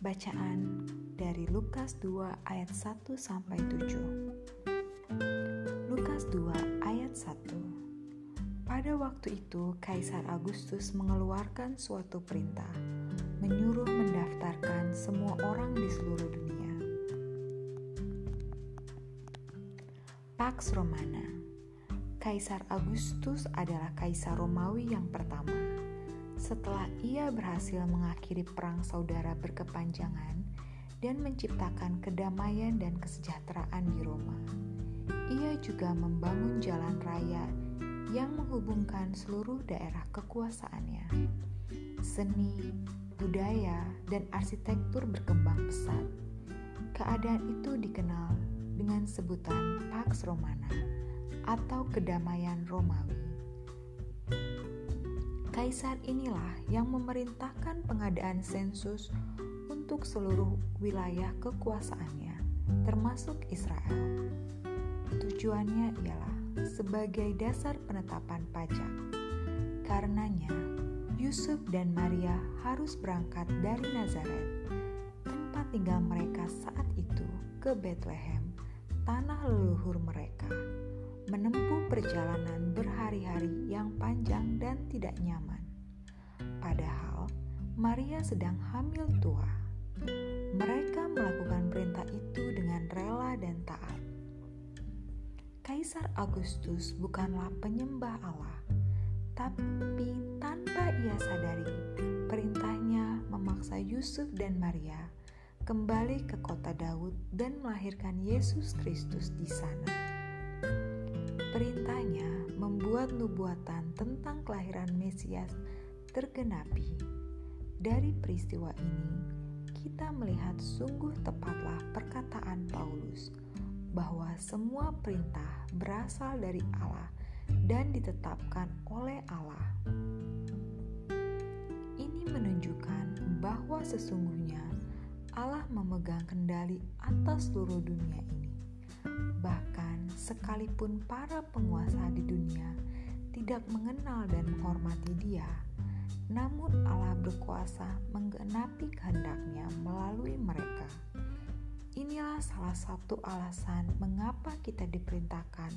Bacaan dari Lukas 2 ayat 1 sampai 7. Lukas 2 ayat 1. Pada waktu itu Kaisar Agustus mengeluarkan suatu perintah menyuruh mendaftarkan semua orang di seluruh dunia. Pax Romana Kaisar Agustus adalah kaisar Romawi yang pertama setelah ia berhasil mengakhiri perang saudara berkepanjangan dan menciptakan kedamaian dan kesejahteraan di Roma. Ia juga membangun jalan raya yang menghubungkan seluruh daerah kekuasaannya. Seni, budaya, dan arsitektur berkembang pesat. Keadaan itu dikenal dengan sebutan Pax Romana atau kedamaian Romawi. Kaisar inilah yang memerintahkan pengadaan sensus untuk seluruh wilayah kekuasaannya, termasuk Israel. Tujuannya ialah sebagai dasar penetapan pajak. Karenanya, Yusuf dan Maria harus berangkat dari Nazaret, tempat tinggal mereka saat itu, ke Bethlehem, tanah leluhur mereka menempuh perjalanan berhari-hari yang panjang dan tidak nyaman. Padahal Maria sedang hamil tua. Mereka melakukan perintah itu dengan rela dan taat. Kaisar Agustus bukanlah penyembah Allah, tapi tanpa ia sadari, perintahnya memaksa Yusuf dan Maria kembali ke kota Daud dan melahirkan Yesus Kristus di sana. Perintahnya membuat nubuatan tentang kelahiran Mesias tergenapi. Dari peristiwa ini, kita melihat sungguh tepatlah perkataan Paulus bahwa semua perintah berasal dari Allah dan ditetapkan oleh Allah. Ini menunjukkan bahwa sesungguhnya Allah memegang kendali atas seluruh dunia ini. Sekalipun para penguasa di dunia tidak mengenal dan menghormati dia, namun Allah berkuasa menggenapi kehendaknya melalui mereka. Inilah salah satu alasan mengapa kita diperintahkan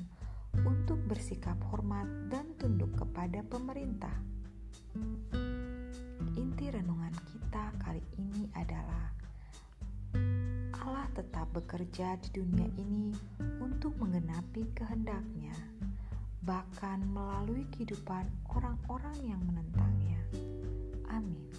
untuk bersikap hormat dan tunduk kepada pemerintah. Inti renungan kita kali ini adalah Allah tetap bekerja di dunia ini menggenapi kehendaknya, bahkan melalui kehidupan orang-orang yang menentangnya. Amin.